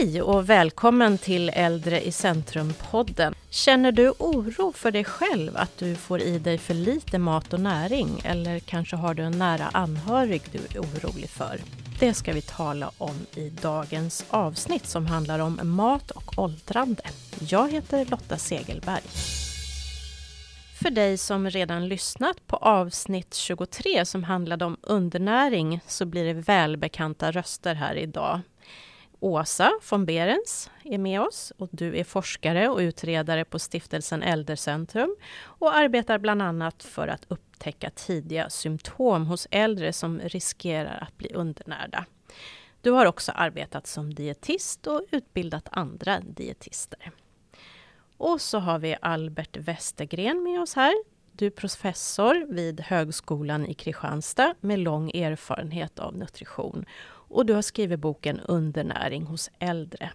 Hej och välkommen till Äldre i centrum-podden. Känner du oro för dig själv att du får i dig för lite mat och näring? Eller kanske har du en nära anhörig du är orolig för? Det ska vi tala om i dagens avsnitt som handlar om mat och åldrande. Jag heter Lotta Segelberg. För dig som redan lyssnat på avsnitt 23 som handlade om undernäring så blir det välbekanta röster här idag. Åsa von Berens är med oss och du är forskare och utredare på stiftelsen Äldrecentrum och arbetar bland annat för att upptäcka tidiga symptom hos äldre som riskerar att bli undernärda. Du har också arbetat som dietist och utbildat andra dietister. Och så har vi Albert Westergren med oss här. Du är professor vid Högskolan i Kristianstad med lång erfarenhet av nutrition och du har skrivit boken Undernäring hos äldre.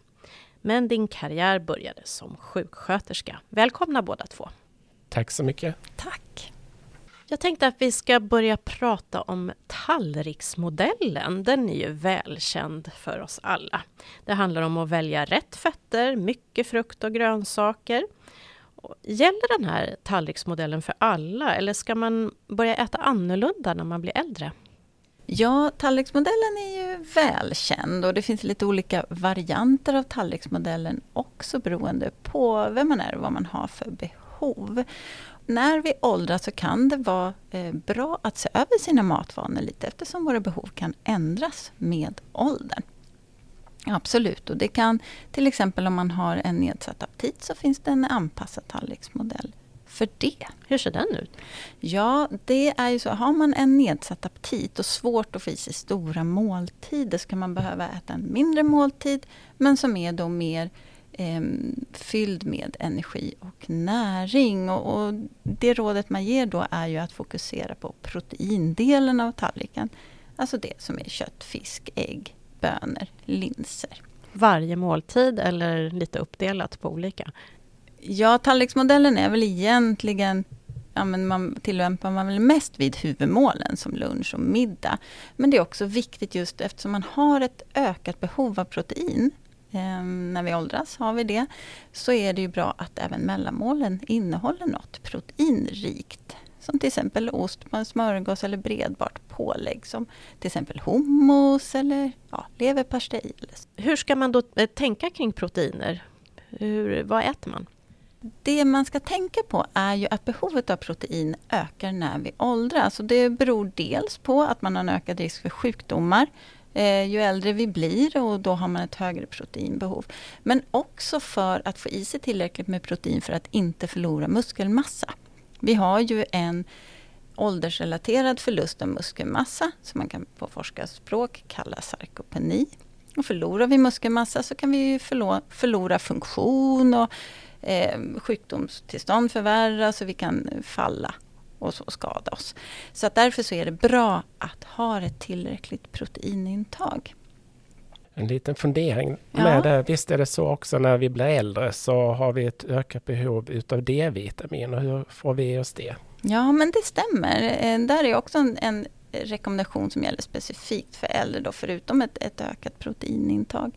Men din karriär började som sjuksköterska. Välkomna båda två. Tack så mycket. Tack. Jag tänkte att vi ska börja prata om tallriksmodellen. Den är ju välkänd för oss alla. Det handlar om att välja rätt fetter, mycket frukt och grönsaker. Gäller den här tallriksmodellen för alla eller ska man börja äta annorlunda när man blir äldre? Ja, tallriksmodellen är ju välkänd och det finns lite olika varianter av tallriksmodellen också beroende på vem man är och vad man har för behov. När vi åldras så kan det vara eh, bra att se över sina matvanor lite eftersom våra behov kan ändras med åldern. Absolut, och det kan till exempel om man har en nedsatt aptit så finns det en anpassad tallriksmodell för det. Hur ser den ut? Ja, det är ju så. Har man en nedsatt aptit och svårt att få i sig stora måltider så kan man behöva äta en mindre måltid men som är då mer eh, fylld med energi och näring. Och, och, det rådet man ger då är ju att fokusera på proteindelen av tallriken. Alltså det som är kött, fisk, ägg, bönor, linser. Varje måltid eller lite uppdelat på olika? Ja, tallriksmodellen är väl egentligen ja, men man tillämpar man väl mest vid huvudmålen som lunch och middag. Men det är också viktigt just eftersom man har ett ökat behov av protein eh, när vi åldras, har vi det, så är det ju bra att även mellanmålen innehåller något proteinrikt. Som till exempel ost på en smörgås eller bredbart pålägg som till exempel hummus eller ja, leverpastej. Hur ska man då eh, tänka kring proteiner? Hur, vad äter man? Det man ska tänka på är ju att behovet av protein ökar när vi åldras. Och det beror dels på att man har en ökad risk för sjukdomar eh, ju äldre vi blir och då har man ett högre proteinbehov. Men också för att få i sig tillräckligt med protein för att inte förlora muskelmassa. Vi har ju en åldersrelaterad förlust av muskelmassa som man kan på forskarspråk kalla sarkopeni. Och förlorar vi muskelmassa så kan vi förlora, förlora funktion och eh, sjukdomstillstånd förvärras och vi kan falla och så skada oss. Så att därför så är det bra att ha ett tillräckligt proteinintag. En liten fundering med ja. det. Visst är det så också när vi blir äldre så har vi ett ökat behov utav D-vitamin. Och hur får vi oss det? Ja, men det stämmer. Eh, där är också en, en rekommendation som gäller specifikt för äldre, då, förutom ett, ett ökat proteinintag.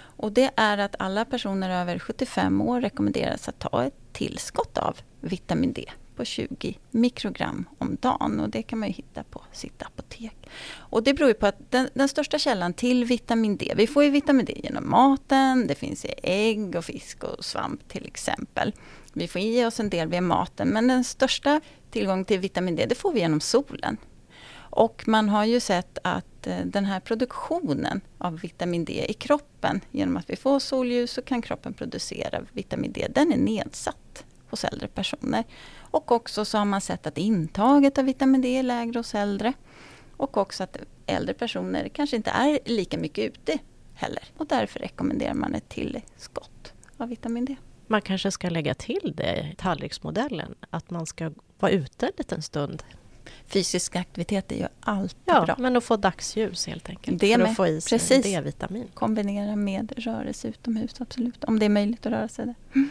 Och det är att alla personer över 75 år rekommenderas att ta ett tillskott av vitamin D på 20 mikrogram om dagen. Och det kan man hitta på sitt apotek. Och det beror på att den, den, största källan till vitamin D, vi får ju vitamin D genom maten, det finns i ägg och fisk och svamp till exempel. Vi får i oss en del via maten, men den största tillgången till vitamin D, det får vi genom solen. Och man har ju sett att eh, den här produktionen av vitamin D i kroppen, genom att vi får solljus så kan kroppen producera vitamin D, den är nedsatt hos äldre personer. Och också så har man sett att intaget av vitamin D är lägre hos äldre. Och också att äldre personer kanske inte är lika mycket ute heller. Och därför rekommenderar man ett tillskott av vitamin D. Man kanske ska lägga till det i tallriksmodellen, att man ska vara ute en liten stund fysisk aktivitet är ju alltid ja, bra. men att få dagsljus helt enkelt. Det för med. att få i sig D-vitamin. Kombinera med rörelse utomhus, absolut. Om det är möjligt att röra sig där. Mm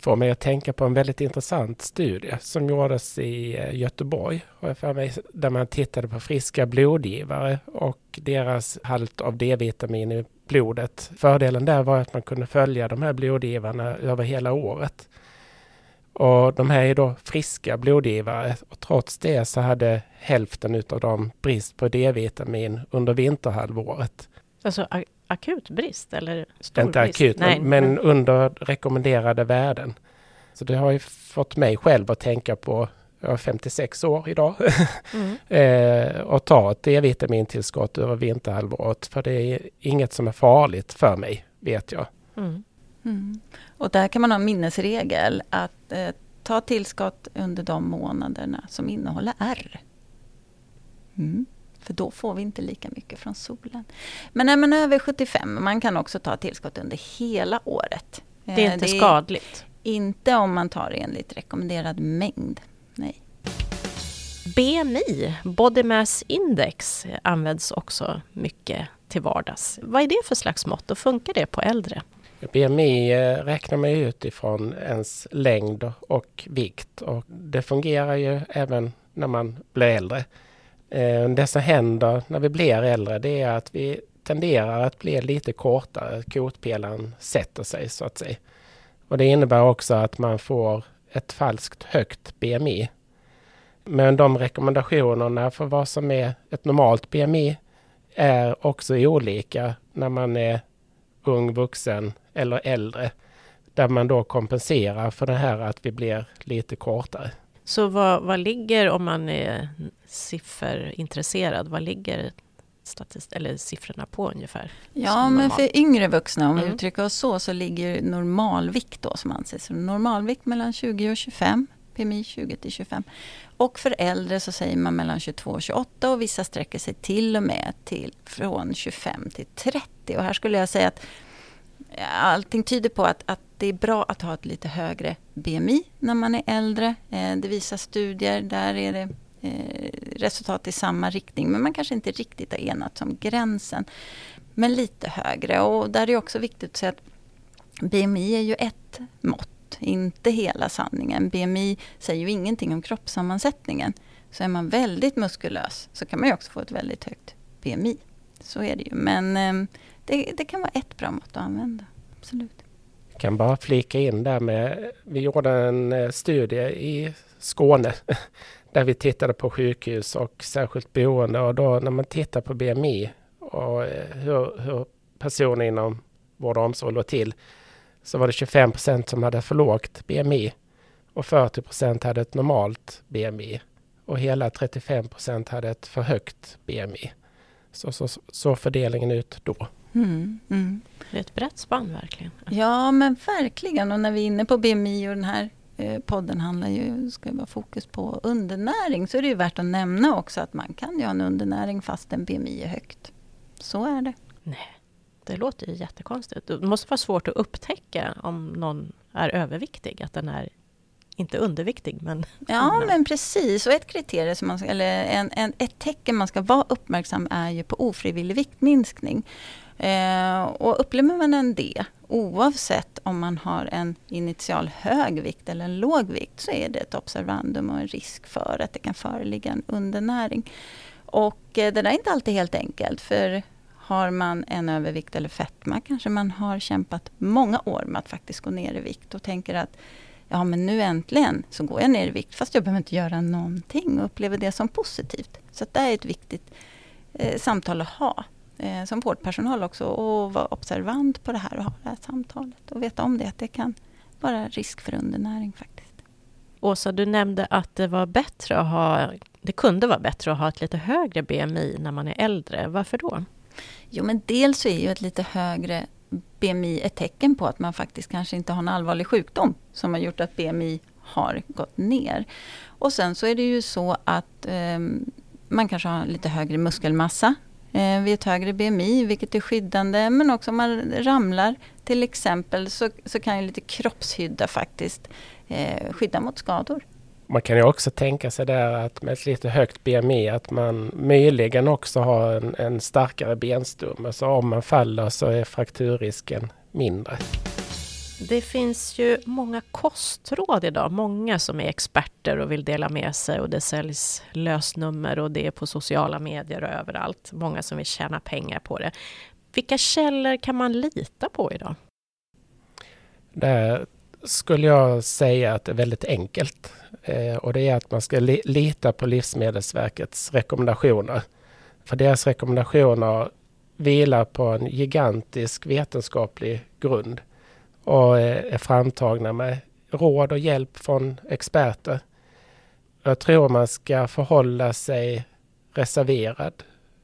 får mig att tänka på en väldigt intressant studie som gjordes i eh, Göteborg, för mig, där man tittade på friska blodgivare och deras halt av D-vitamin i blodet. Fördelen där var att man kunde följa de här blodgivarna över hela året. Och de här är då friska blodgivare och trots det så hade hälften av dem brist på D-vitamin under vinterhalvåret. Alltså akut brist eller stor Inte brist? akut, Nej, men, under rekommenderade värden. Så det har ju fått mig själv att tänka på, jag är 56 år idag, mm. eh, och ta ett D-vitamintillskott över vinterhalvåret. För det är inget som är farligt för mig, vet jag. Mm. Mm. Och där kan man ha en minnesregel att eh, ta tillskott under de månaderna som innehåller R. Mm. För då får vi inte lika mycket från solen. Men är man över 75, man kan också ta tillskott under hela året. Det är inte det är skadligt? Inte om man tar enligt rekommenderad mängd. Nej. BMI, Body Mass Index, används också mycket till vardags. Vad är det för slags mått och funkar det på äldre? BMI eh, räknar man utifrån ens längd och vikt och det fungerar ju även när man blir äldre. Eh, det som händer när vi blir äldre det är att vi tenderar att bli lite kortare. Kotpelaren sätter sig så att säga. Och det innebär också att man får ett falskt högt BMI. Men de rekommendationerna för vad som är ett normalt BMI är också olika när man är ung vuxen eller äldre. Där man då kompenserar för det här att vi blir lite kortare. Så vad, vad ligger, om man är sifferintresserad, vad ligger statist eller siffrorna på ungefär? Ja, men för yngre vuxna, om mm. vi uttrycker oss så, så ligger normalvikt då som anses normalvikt mellan 20 och 25. PMI 20 till 25. Och för äldre så säger man mellan 22 och 28 och vissa sträcker sig till och med till från 25 till 30. Och här skulle jag säga att allting tyder på att, att det är bra att ha ett lite högre BMI när man är äldre. Eh, det visar studier, där är det Eh, resultat i samma riktning. Men man kanske inte riktigt har enats om gränsen. Men lite högre. Och där är det också viktigt att säga att BMI är ju ett mått, inte hela sanningen. BMI säger ju ingenting om kroppssammansättningen. Så är man väldigt muskulös så kan man ju också få ett väldigt högt BMI. Så är det ju. Men ehm, det, det kan vara ett bra mått att använda. Absolut. Jag kan bara flika in där med, vi gjorde en eh, studie i Skåne där vi tittade på sjukhus och särskilt boende och då när man tittar på BMI och eh, hur, hur personer inom vård och omsorg låg till så var det 25 procent som hade för lågt BMI och 40 procent hade ett normalt BMI och hela 35 procent hade ett för högt BMI. Så, så, så fördelningen ut då. Mm, mm. Det är ett brett spann verkligen. Ja men verkligen och när vi är inne på BMI och den här podden handlar ju, ska ju vara fokus på undernäring så är det ju värt att nämna också att man kan ju ha en undernäring fast en BMI är högt. Så är det. Nej, det låter ju jättekonstigt. Det måste vara svårt att upptäcka om någon är överviktig, att den är inte underviktig men... Ja men precis och ett kriterium som man, eller en, en, ett tecken man ska vara uppmärksam är ju på ofrivillig viktminskning. Eh, och upplever man en det, oavsett om man har en initial hög vikt eller en låg vikt, så är det ett observandum och en risk för att det kan föreligga en undernäring. Och eh, det där är inte alltid helt enkelt, för har man en övervikt eller fetma kanske man har kämpat många år med att faktiskt gå ner i vikt och tänker att ja men nu äntligen så går jag ner i vikt fast jag behöver inte göra någonting och upplever det som positivt. Så det är ett viktigt eh, samtal att ha eh, som vårdpersonal också och vara observant på det här och ha det här samtalet och veta om det, att det kan vara risk för undernäring faktiskt. Åsa, du nämnde att det var bättre att ha, det kunde vara bättre att ha ett lite högre BMI när man är äldre. Varför då? Jo, men dels så är ju ett lite högre BMI ett tecken på att man faktiskt kanske inte har en allvarlig sjukdom som har gjort att BMI har gått ner. Och sen så är det ju så att eh, man kanske har lite högre muskelmassa Eh, vid ett högre BMI, vilket är skyddande. Men också om man ramlar till exempel så, så kan ju lite kroppshydda faktiskt eh, skydda mot skador. Man kan ju också tänka sig där att med ett lite högt BMI att man möjligen också har en, en starkare benstomme. Så om man faller så är frakturrisken mindre. Det finns ju många kostråd idag, många som är experter och vill dela med sig och det säljs lösnummer och det är på sociala medier och överallt. Många som vill tjäna pengar på det. Vilka källor kan man lita på idag? Där skulle jag säga att det är väldigt enkelt. Eh, och det är att man ska lita på Livsmedelsverkets rekommendationer. För deras rekommendationer vilar på en gigantisk vetenskaplig grund och är framtagna med råd och hjälp från experter. Jag tror man ska förhålla sig reserverad,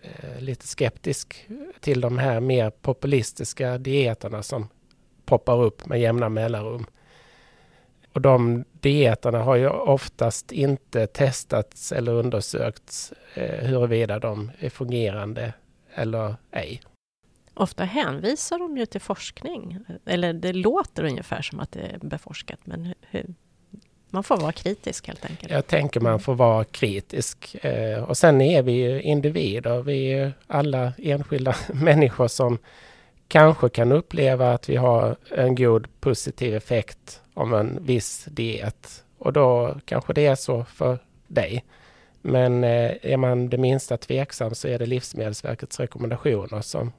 eh, lite skeptisk till de här mer populistiska dieterna som poppar upp med jämna mellanrum. Och de dieterna har ju oftast inte testats eller undersökts eh, huruvida de är fungerande eller ej. Ofta hänvisar de ju till forskning, eller det låter ungefär som att det är beforskat, men hur, man får vara kritisk helt enkelt. Jag tänker man får vara kritisk. Eh, och sen är vi ju individer, vi är alla enskilda människor som kanske kan uppleva att vi har en god positiv effekt om en viss diet. Och då kanske det är så för dig. Men eh, är man det minsta tveksam så är det Livsmedelsverkets rekommendationer som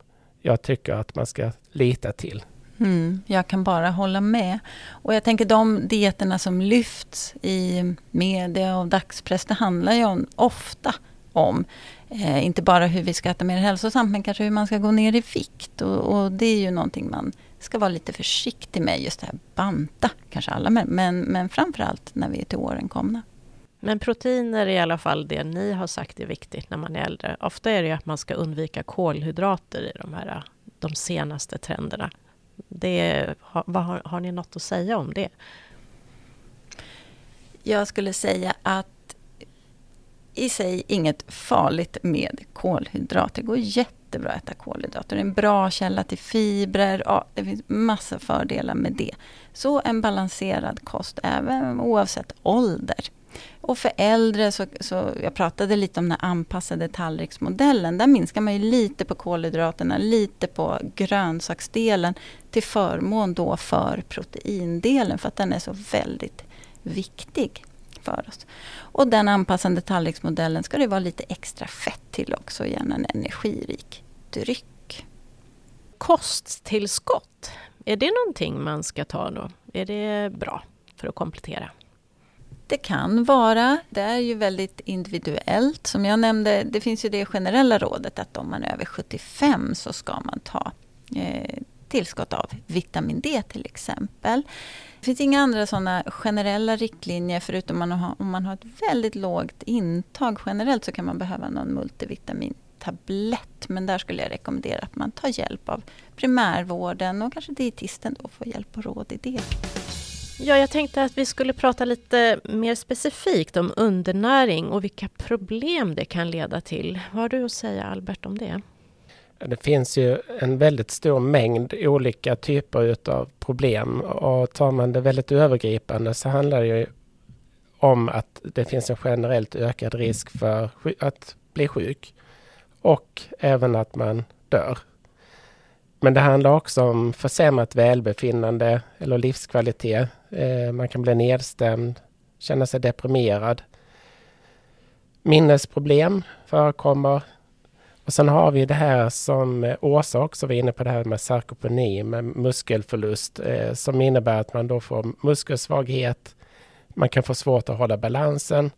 jag tycker att man ska lita till. Mm, jag kan bara hålla med. Och jag tänker de dieterna som lyfts i media och dagspress, det handlar ju om, ofta om eh, inte bara hur vi ska äta mer hälsosamt, men kanske hur man ska gå ner i vikt. Och, och, det är ju någonting man ska vara lite försiktig med, just det här banta, kanske alla, men, men framförallt när vi är till åren komna. Men proteiner är i alla fall det ni har sagt är viktigt när man är äldre. Ofta är det att man ska undvika kolhydrater i de här de senaste trenderna. Det, har, har ni något att säga om det? Jag skulle säga att i sig inget farligt med kolhydrater. Det går jättebra att äta kolhydrater. Det är en bra källa till fibrer. Ja, det finns massa fördelar med det. Så en balanserad kost även oavsett ålder. Och för äldre, så, så jag pratade lite om den anpassade tallriksmodellen. Där minskar man ju lite på kolhydraterna, lite på grönsaksdelen till förmån då för proteindelen för att den är så väldigt viktig för oss. Och den anpassade tallriksmodellen ska det vara lite extra fett till också, gärna en energirik dryck. Kosttillskott, är det någonting man ska ta då? Är det bra för att komplettera? Det kan vara. Det är ju väldigt individuellt. Som jag nämnde, det finns ju det generella rådet att om man är över 75 så ska man ta eh, tillskott av vitamin D till exempel. Det finns inga andra sådana generella riktlinjer förutom man har, om man har ett väldigt lågt intag generellt så kan man behöva någon multivitamintablett. Men där skulle jag rekommendera att man tar hjälp av primärvården och kanske dietisten då får hjälp och råd i det. Ja, jag tänkte att vi skulle prata lite mer specifikt om undernäring och vilka problem det kan leda till. Vad har du att säga Albert om det? Det finns ju en väldigt stor mängd olika typer utav problem och tar man det väldigt övergripande så handlar det ju om att det finns en generellt ökad risk för att bli sjuk och även att man dör. Men det handlar också om försämrat välbefinnande eller livskvalitet. Eh, man kan bli nedstämd, känna sig deprimerad. Minnesproblem förekommer. Och sen har vi det här som eh, Åsa också var inne på, det här med sarkopeni, med muskelförlust, eh, som innebär att man då får muskelsvaghet. Man kan få svårt att hålla balansen.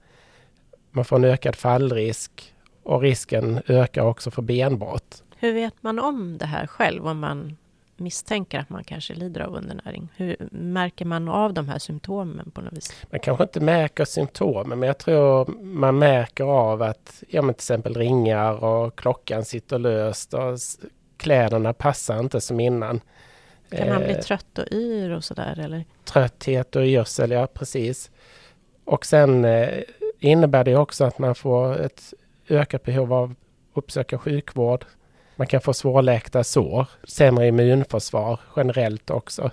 Man får en ökad fallrisk och risken ökar också för benbrott. Hur vet man om det här själv om man misstänker att man kanske lider av undernäring? Hur märker man av de här symptomen på något vis? Man kanske inte märker symptomen men jag tror man märker av att ja, men till exempel ringar och klockan sitter löst och kläderna passar inte som innan. Kan man bli eh, trött och yr och sådär eller? Trötthet och yrsel, ja precis. Och sen eh, innebär det också att man får ett ökat behov av att uppsöka sjukvård. Man kan få svårläkta sår, sämre immunförsvar generellt också.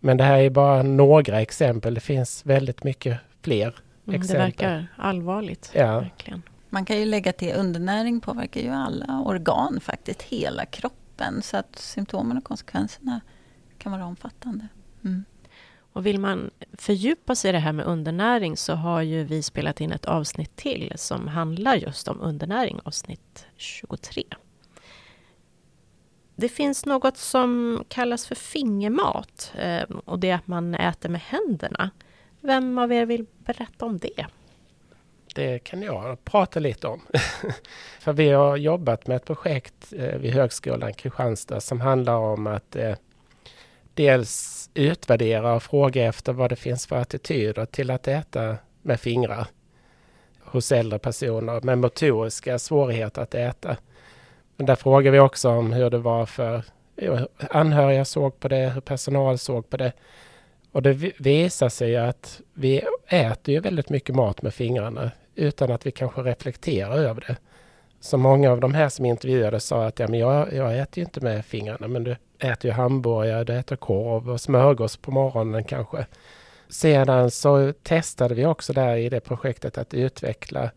Men det här är bara några exempel. Det finns väldigt mycket fler mm, exempel. Det verkar allvarligt. Ja. Verkligen. Man kan ju lägga till undernäring påverkar ju alla organ faktiskt, hela kroppen. Så att symptomen och konsekvenserna kan vara omfattande. Mm. Och vill man fördjupa sig i det här med undernäring så har ju vi spelat in ett avsnitt till som handlar just om undernäring, avsnitt 23. Det finns något som kallas för fingermat eh, och det är att man äter med händerna. Vem av er vill berätta om det? Det kan jag prata lite om. för vi har jobbat med ett projekt eh, vid Högskolan Kristianstad som handlar om att eh, dels utvärdera och fråga efter vad det finns för attityder till att äta med fingrar hos äldre personer med motoriska svårigheter att äta. Men där frågar vi också om hur det var för anhöriga såg på det, hur personal såg på det. Och det visar sig att vi äter ju väldigt mycket mat med fingrarna utan att vi kanske reflekterar över det. Så många av de här som intervjuades sa att ja, men jag, jag äter ju inte med fingrarna men du äter ju hamburgare, du äter korv och smörgås på morgonen kanske. Sedan så testade vi också där i det projektet att utveckla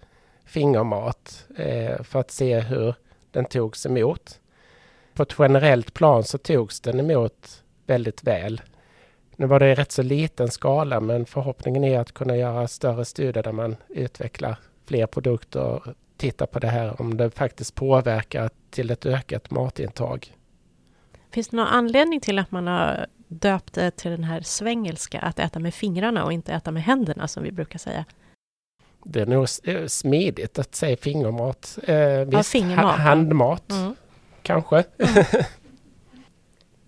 fingermat eh, för att se hur den togs emot. På ett generellt plan så togs den emot väldigt väl. Nu var det i rätt så liten skala men förhoppningen är att kunna göra större studier där man utvecklar fler produkter och tittar på det här om det faktiskt påverkar till ett ökat matintag. Finns det någon anledning till att man har döpt det till den här svengelska, att äta med fingrarna och inte äta med händerna som vi brukar säga? Det är nog eh, smidigt att säga fingermat. Eh, ja, fingermat. handmat, mm. kanske. Mm.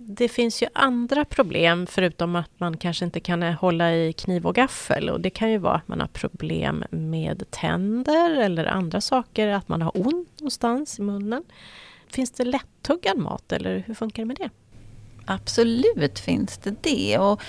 Det finns ju andra problem förutom att man kanske inte kan hålla i kniv och gaffel. Och det kan ju vara att man har problem med tänder eller andra saker, att man har ont någonstans i munnen. Finns det lättuggad mat eller hur funkar det med det? Absolut finns det det. Och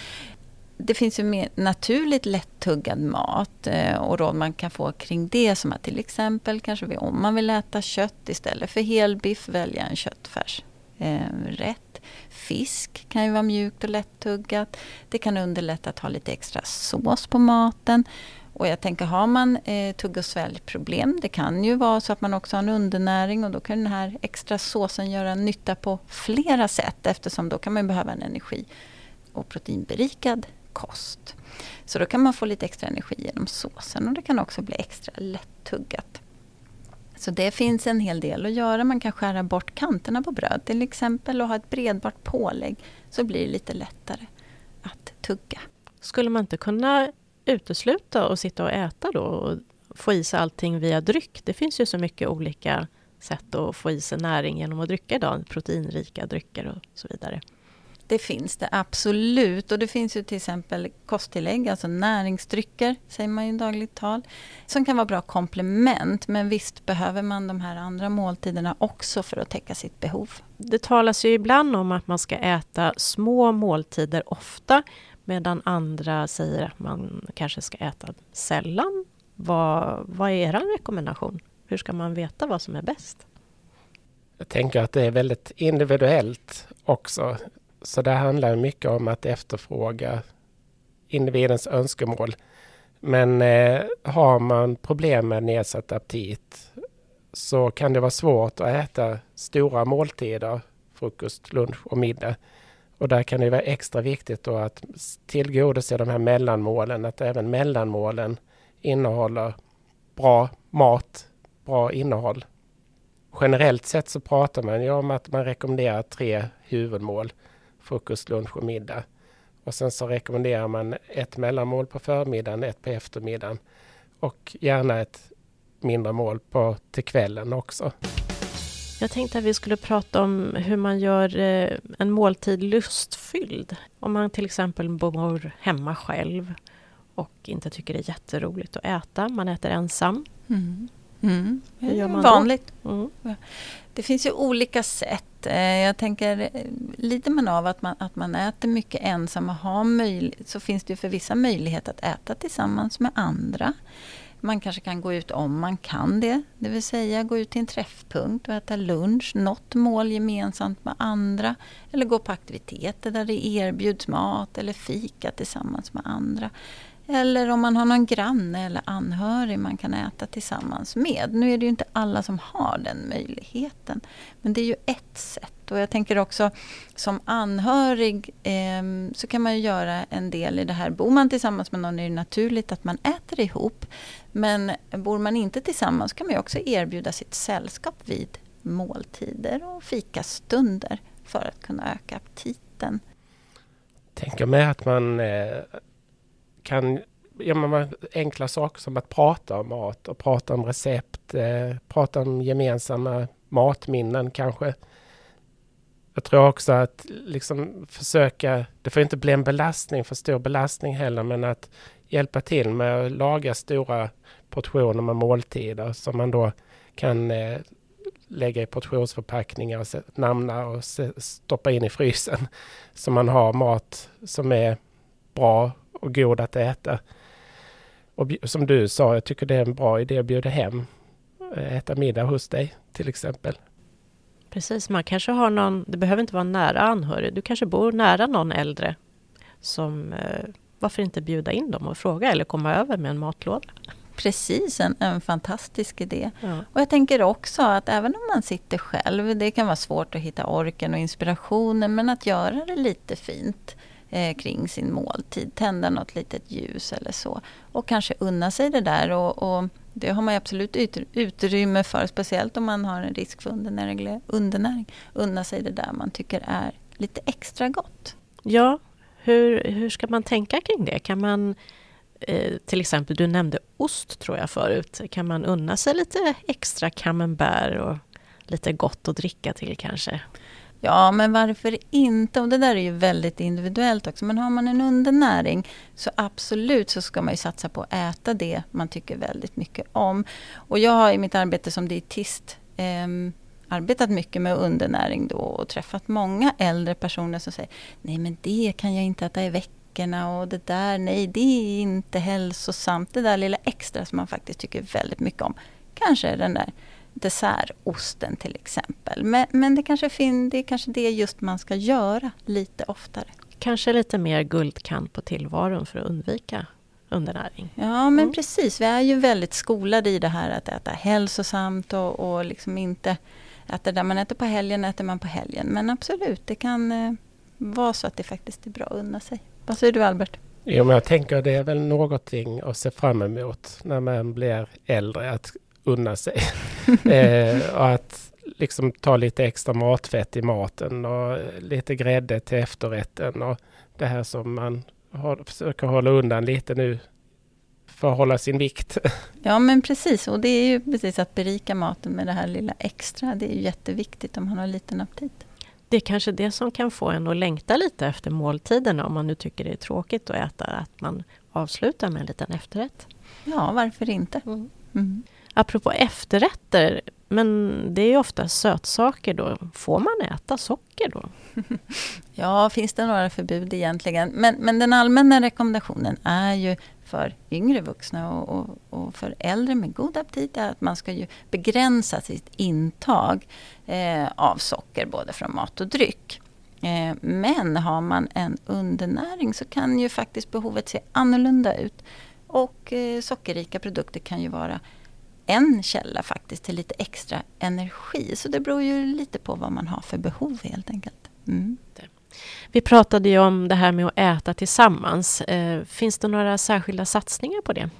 det finns ju mer naturligt lättuggad mat eh, och råd man kan få kring det som att till exempel kanske om man vill äta kött istället för helbiff välja en köttfärsrätt. Eh, rätt. Fisk kan ju vara mjukt och lättuggat. Det kan underlätta att ha lite extra sås på maten. Och jag tänker, har man eh, tugg och sväljproblem, det kan ju vara så att man också har en undernäring och då kan den här extra såsen göra nytta på flera sätt eftersom då kan man behöva en energi och proteinberikad kost. Så då kan man få lite extra energi genom såsen och det kan också bli extra lättuggat. Så det finns en hel del att göra. Man kan skära bort kanterna på bröd till exempel och ha ett bredbart pålägg så blir det lite lättare att tugga. Skulle man inte kunna utesluta och sitta och äta då och få i sig allting via dryck? Det finns ju så mycket olika sätt att få i sig näring genom att dricka idag, proteinrika drycker och så vidare. Det finns det absolut. Och det finns ju till exempel kosttillägg, alltså näringsdrycker, säger man ju i dagligt tal, som kan vara bra komplement. Men visst behöver man de här andra måltiderna också för att täcka sitt behov. Det talas ju ibland om att man ska äta små måltider ofta, medan andra säger att man kanske ska äta sällan. Vad, vad är er rekommendation? Hur ska man veta vad som är bäst? Jag tänker att det är väldigt individuellt också. Så det handlar mycket om att efterfråga individens önskemål. Men eh, har man problem med nedsatt aptit så kan det vara svårt att äta stora måltider, frukost, lunch och middag. Och där kan det vara extra viktigt då att tillgodose de här mellanmålen, att även mellanmålen innehåller bra mat, bra innehåll. Generellt sett så pratar man ju om att man rekommenderar tre huvudmål frukost, lunch och middag. Och sen så rekommenderar man ett mellanmål på förmiddagen, ett på eftermiddagen och gärna ett mindre mål på till kvällen också. Jag tänkte att vi skulle prata om hur man gör eh, en måltid lustfylld. Om man till exempel bor hemma själv och inte tycker det är jätteroligt att äta, man äter ensam. Mm. Mm. Hur gör man Vanligt. Mm. Det finns ju olika sätt. Eh, jag tänker, eh, lider man av att man, att man äter mycket ensam och har så finns det för vissa möjlighet att äta tillsammans med andra. Man kanske kan gå ut om man kan det, det vill säga gå ut till en träffpunkt och äta lunch, något mål gemensamt med andra. Eller gå på aktiviteter där det erbjuds mat eller fika tillsammans med andra. Eller om man har någon granne eller anhörig man kan äta tillsammans med. Nu är det ju inte alla som har den möjligheten. Men det är ju ett sätt Och jag tänker också som anhörig eh, så kan man ju göra en del i det här. Bor man tillsammans med någon är det naturligt att man äter ihop. Men bor man inte tillsammans kan man också erbjuda sitt sällskap vid måltider och fikastunder för att kunna öka aptiten. Tänker mig att man eh, kan ja, men enkla saker som att prata om mat och prata om recept, eh, prata om gemensamma matminnen kanske. Jag tror också att liksom försöka, det får inte bli en belastning, för stor belastning heller, men att hjälpa till med att laga stora portioner med måltider som man då kan eh, lägga i portionsförpackningar, och namna och stoppa in i frysen. Så man har mat som är bra och god att äta. Och som du sa, jag tycker det är en bra idé att bjuda hem, eh, äta middag hos dig till exempel. Precis, man kanske har någon, det behöver inte vara nära anhörig, du kanske bor nära någon äldre som, eh, varför inte bjuda in dem och fråga eller komma över med en matlåda? Precis, en, en fantastisk idé. Ja. Och jag tänker också att även om man sitter själv, det kan vara svårt att hitta orken och inspirationen, men att göra det lite fint eh, kring sin måltid. Tända något litet ljus eller så. Och kanske unna sig det där. Och, och det har man absolut utrymme för, speciellt om man har en risk för undernäring. undernäring. Unna sig det där man tycker är lite extra gott. Ja, hur, hur ska man tänka kring det? Kan man eh, till exempel, du nämnde ost tror jag förut. Kan man unna sig lite extra camembert och lite gott att dricka till kanske? Ja, men varför inte? Och det där är ju väldigt individuellt också. Men har man en undernäring så absolut så ska man ju satsa på att äta det man tycker väldigt mycket om. Och jag har i mitt arbete som dietist eh, arbetat mycket med undernäring då och träffat många äldre personer som säger Nej men det kan jag inte äta i veckorna och det där, nej det är inte hälsosamt. Det där lilla extra som man faktiskt tycker väldigt mycket om. Kanske är den där dessertosten till exempel. Men, men det, kanske fin, det är kanske det just man ska göra lite oftare. Kanske lite mer guldkant på tillvaron för att undvika undernäring. Ja men mm. precis, vi är ju väldigt skolade i det här att äta hälsosamt och, och liksom inte äta där man äter på helgen, äter man på helgen. Men absolut, det kan eh, vara så att det faktiskt är bra att unna sig. Vad säger du Albert? Jo, men jag tänker det är väl någonting att se fram emot när man blir äldre. Att unna sig. eh, och att liksom ta lite extra matfett i maten och lite grädde till efterrätten och det här som man har, försöker hålla undan lite nu för att hålla sin vikt. Ja men precis och det är ju precis att berika maten med det här lilla extra. Det är ju jätteviktigt om man har liten aptit. Det är kanske det som kan få en att längta lite efter måltiderna om man nu tycker det är tråkigt att äta, att man avslutar med en liten efterrätt. Ja, varför inte? Mm. Mm. Apropå efterrätter, men det är ju ofta sötsaker då. Får man äta socker då? ja, finns det några förbud egentligen? Men, men den allmänna rekommendationen är ju för yngre vuxna och, och, och, för äldre med god aptit är att man ska ju begränsa sitt intag eh, av socker både från mat och dryck. Eh, men har man en undernäring så kan ju faktiskt behovet se annorlunda ut. Och eh, sockerrika produkter kan ju vara en källa faktiskt till lite extra energi. Så det beror ju lite på vad man har för behov helt enkelt. Mm. Vi pratade ju om det här med att äta tillsammans. Eh, finns det några särskilda satsningar på det?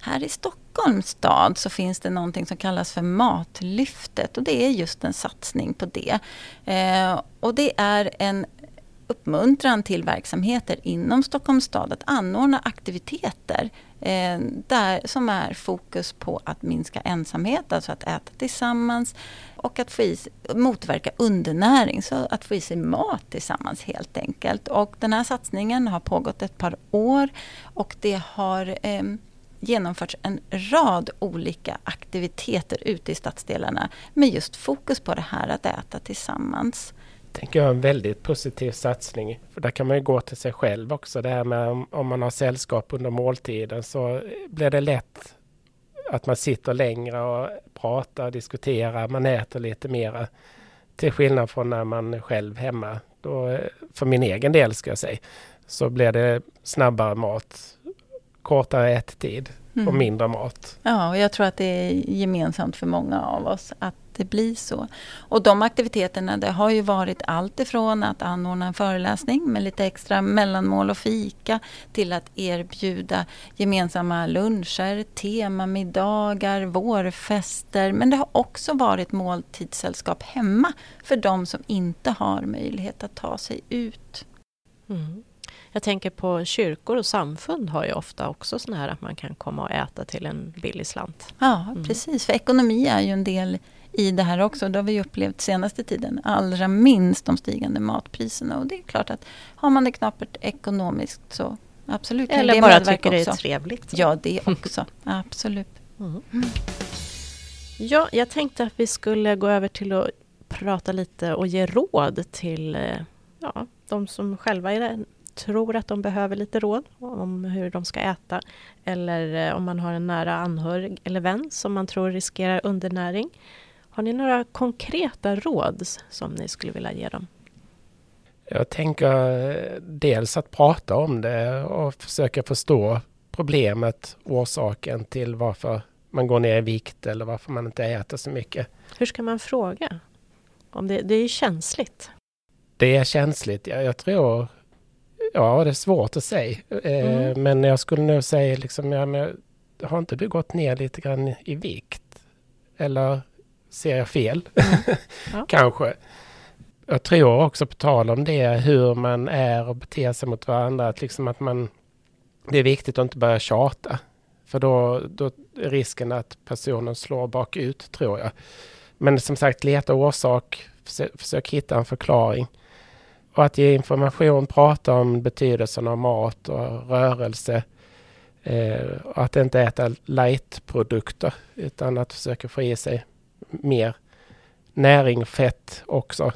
Här i Stockholms stad så finns det någonting som kallas för Matlyftet och det är just en satsning på det. Eh, och det är en uppmuntran till verksamheter inom Stockholms stad att anordna aktiviteter eh, där, som är fokus på att minska ensamhet, alltså att äta tillsammans och att få i, motverka undernäring, så att få i sig mat tillsammans helt enkelt. Och den här satsningen har pågått ett par år och det har eh, genomförts en rad olika aktiviteter ute i stadsdelarna med just fokus på det här att äta tillsammans tänker jag är en väldigt positiv satsning. För där kan man ju gå till sig själv också. Det här med om, man har sällskap under måltiden så blir det lätt att man sitter längre och pratar, diskuterar, man äter lite mera. Till skillnad från när man är själv hemma. Då, för min egen del ska jag säga, så blir det snabbare mat, kortare ättid mm. och mindre mat. Ja, och jag tror att det är gemensamt för många av oss att det blir så. Och de aktiviteterna det har ju varit allt ifrån att anordna en föreläsning med lite extra mellanmål och fika till att erbjuda gemensamma luncher, temamiddagar, vårfester. Men det har också varit måltidssällskap hemma för de som inte har möjlighet att ta sig ut. Mm. Jag tänker på kyrkor och samfund har ju ofta också sådana här att man kan komma och äta till en billig slant. Ja, mm. precis. För ekonomi är ju en del i det här också. Det har vi upplevt senaste tiden. Allra minst de stigande matpriserna. Och det är klart att har man det knapert ekonomiskt så absolut. Eller bara tycker det är trevligt. Ja, det också. absolut. Mm. Ja, jag tänkte att vi skulle gå över till att prata lite och ge råd till eh, ja, de som själva är tror att de behöver lite råd om hur de ska äta. Eller eh, om man har en nära anhörig eller vän som man tror riskerar undernäring. Har ni några konkreta råd som ni skulle vilja ge dem? Jag tänker eh, dels att prata om det och försöka förstå problemet, orsaken till varför man går ner i vikt eller varför man inte äter så mycket. Hur ska man fråga? Om det, det är känsligt. Det är känsligt. Jag, jag tror Ja, det är svårt att säga. Eh, mm. Men jag skulle nog säga liksom, ja, men, har inte du gått ner lite grann i vikt? Eller ser jag fel? Mm. Ja. Kanske. Jag tror också på tal om det, hur man är och beter sig mot varandra, att, liksom att man... Det är viktigt att inte börja tjata. För då, då är risken att personen slår bakut, tror jag. Men som sagt, leta orsak, försök, försök hitta en förklaring. Och att ge information, prata om betydelsen av mat och rörelse. Eh, och att inte äta light-produkter utan att försöka få i sig mer näring, fett också.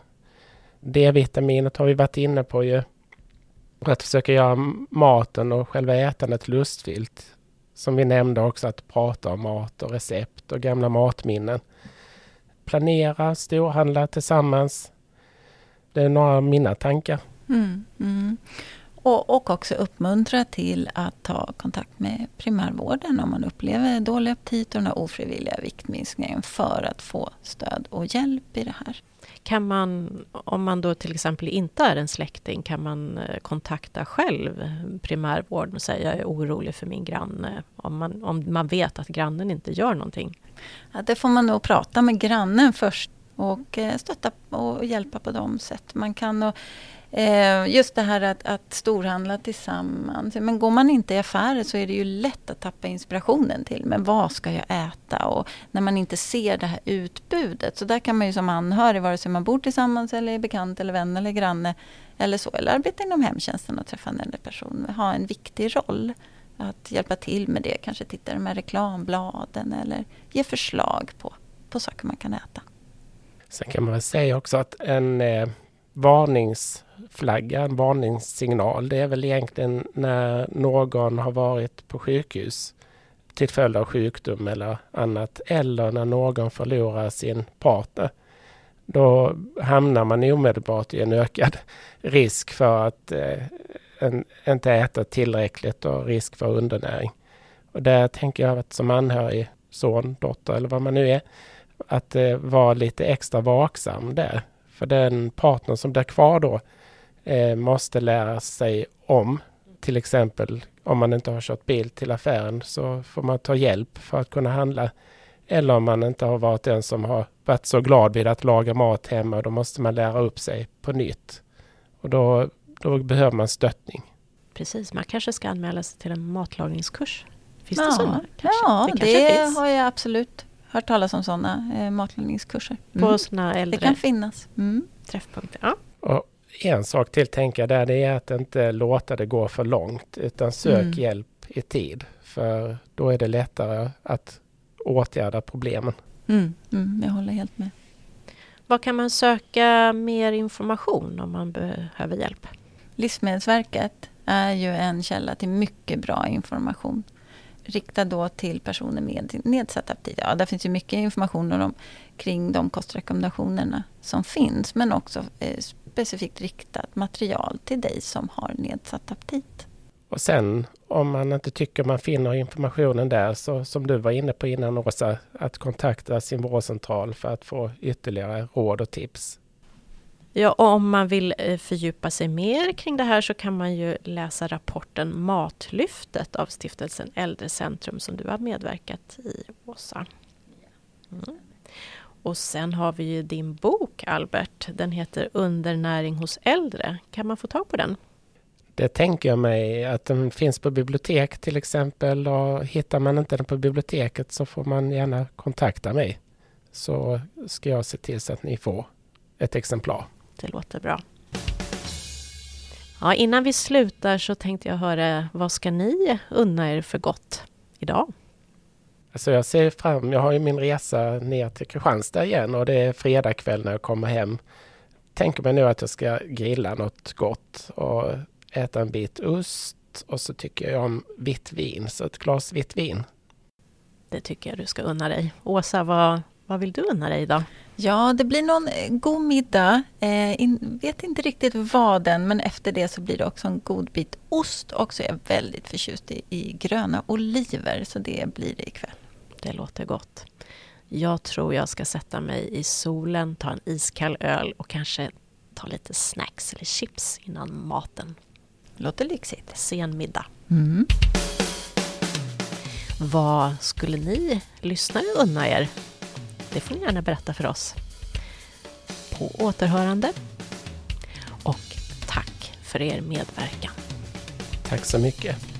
D-vitaminet har vi varit inne på ju. Att försöka göra maten och själva ätandet lustfyllt. Som vi nämnde också, att prata om mat och recept och gamla matminnen. Planera, storhandla tillsammans, det är några av mina tankar. Mm, mm. Och, och också uppmuntra till att ta kontakt med primärvården om man upplever dålig aptit och den ofrivilliga viktminskningen för att få stöd och hjälp i det här. Kan man, om man då till exempel inte är en släkting, kan man eh, kontakta själv primärvården och säga jag är orolig för min granne? Om man, om man vet att grannen inte gör någonting? Ja, det får man nog prata med grannen först och eh, stötta och hjälpa på de sätt man kan. Och, eh, just det här att, att storhandla tillsammans. Men går man inte i affärer så är det ju lätt att tappa inspirationen till. Men vad ska jag äta? Och när man inte ser det här utbudet. Så där kan man ju som anhörig, vare sig man bor tillsammans eller är bekant eller vän eller granne. Eller så, eller arbetar inom hemtjänsten och träffar en äldre person. Ha en viktig roll. Att hjälpa till med det, kanske titta i de här reklambladen eller ge förslag på, på saker man kan äta. Sen kan man väl säga också att en eh, flagga, en varningssignal, det är väl egentligen när någon har varit på sjukhus till följd av sjukdom eller annat, eller när någon förlorar sin partner. Då hamnar man omedelbart i en ökad risk för att eh, en, inte äta tillräckligt och risk för undernäring. Och där tänker jag att som anhörig son, dotter eller vad man nu är, att eh, vara lite extra vaksam där. För den partner som blir kvar då eh, måste lära sig om. Till exempel om man inte har kört bil till affären så får man ta hjälp för att kunna handla. Eller om man inte har varit den som har varit så glad vid att laga mat hemma, då måste man lära upp sig på nytt. Och då, då behöver man stöttning. Precis, man kanske ska anmäla sig till en matlagningskurs. Finns ja, det sådana? Kanske? Ja, det, det har jag absolut hört talas om sådana eh, matlagningskurser. Mm. På sådana äldre Det kan finnas. Mm. träffpunkter. Ja. Och en sak till tänker jag där, det är att inte låta det gå för långt utan sök mm. hjälp i tid. För då är det lättare att åtgärda problemen. Mm, mm, jag håller helt med. Var kan man söka mer information om man behöver hjälp? Livsmedelsverket är ju en källa till mycket bra information riktad då till personer med nedsatt aptit. Ja, där finns ju mycket information om, kring de kostrekommendationerna som finns. Men också eh, specifikt riktat material till dig som har nedsatt aptit. Och sen om man inte tycker man finner informationen där, så som du var inne på innan Åsa, att kontakta sin vårdcentral för att få ytterligare råd och tips. Ja, och om man vill eh, fördjupa sig mer kring det här så kan man ju läsa rapporten Matlyftet av stiftelsen Äldrecentrum som du har medverkat i, Åsa. Mm. Och sen har vi ju din bok, Albert. Den heter Undernäring hos äldre. Kan man få tag på den? Det tänker jag mig att den finns på bibliotek till exempel och hittar man inte den på biblioteket så får man gärna kontakta mig. Så ska jag se till så att ni får ett exemplar. Det låter bra. Ja, innan vi slutar så tänkte jag höra, vad ska ni unna er för gott idag? Alltså jag ser fram, jag har ju min resa ner till Kristianstad igen och det är fredag kväll när jag kommer hem. Tänker mig nu att jag ska grilla något gott och äta en bit ost och så tycker jag om vitt vin, så ett glas vitt vin. Det tycker jag du ska unna dig. Åsa, vad, vad vill du unna dig idag? Ja, det blir någon eh, god middag. Eh, in, vet inte riktigt vad den, men efter det så blir det också en god bit ost. Och så är jag väldigt förtjust i, i gröna oliver, så det blir det ikväll. Det låter gott. Jag tror jag ska sätta mig i solen, ta en iskall öl och kanske ta lite snacks eller chips innan maten. Låter lyxigt. Sen middag. Mm. Vad skulle ni lyssnare unna er? Det får ni gärna berätta för oss. På återhörande. Och tack för er medverkan. Tack så mycket.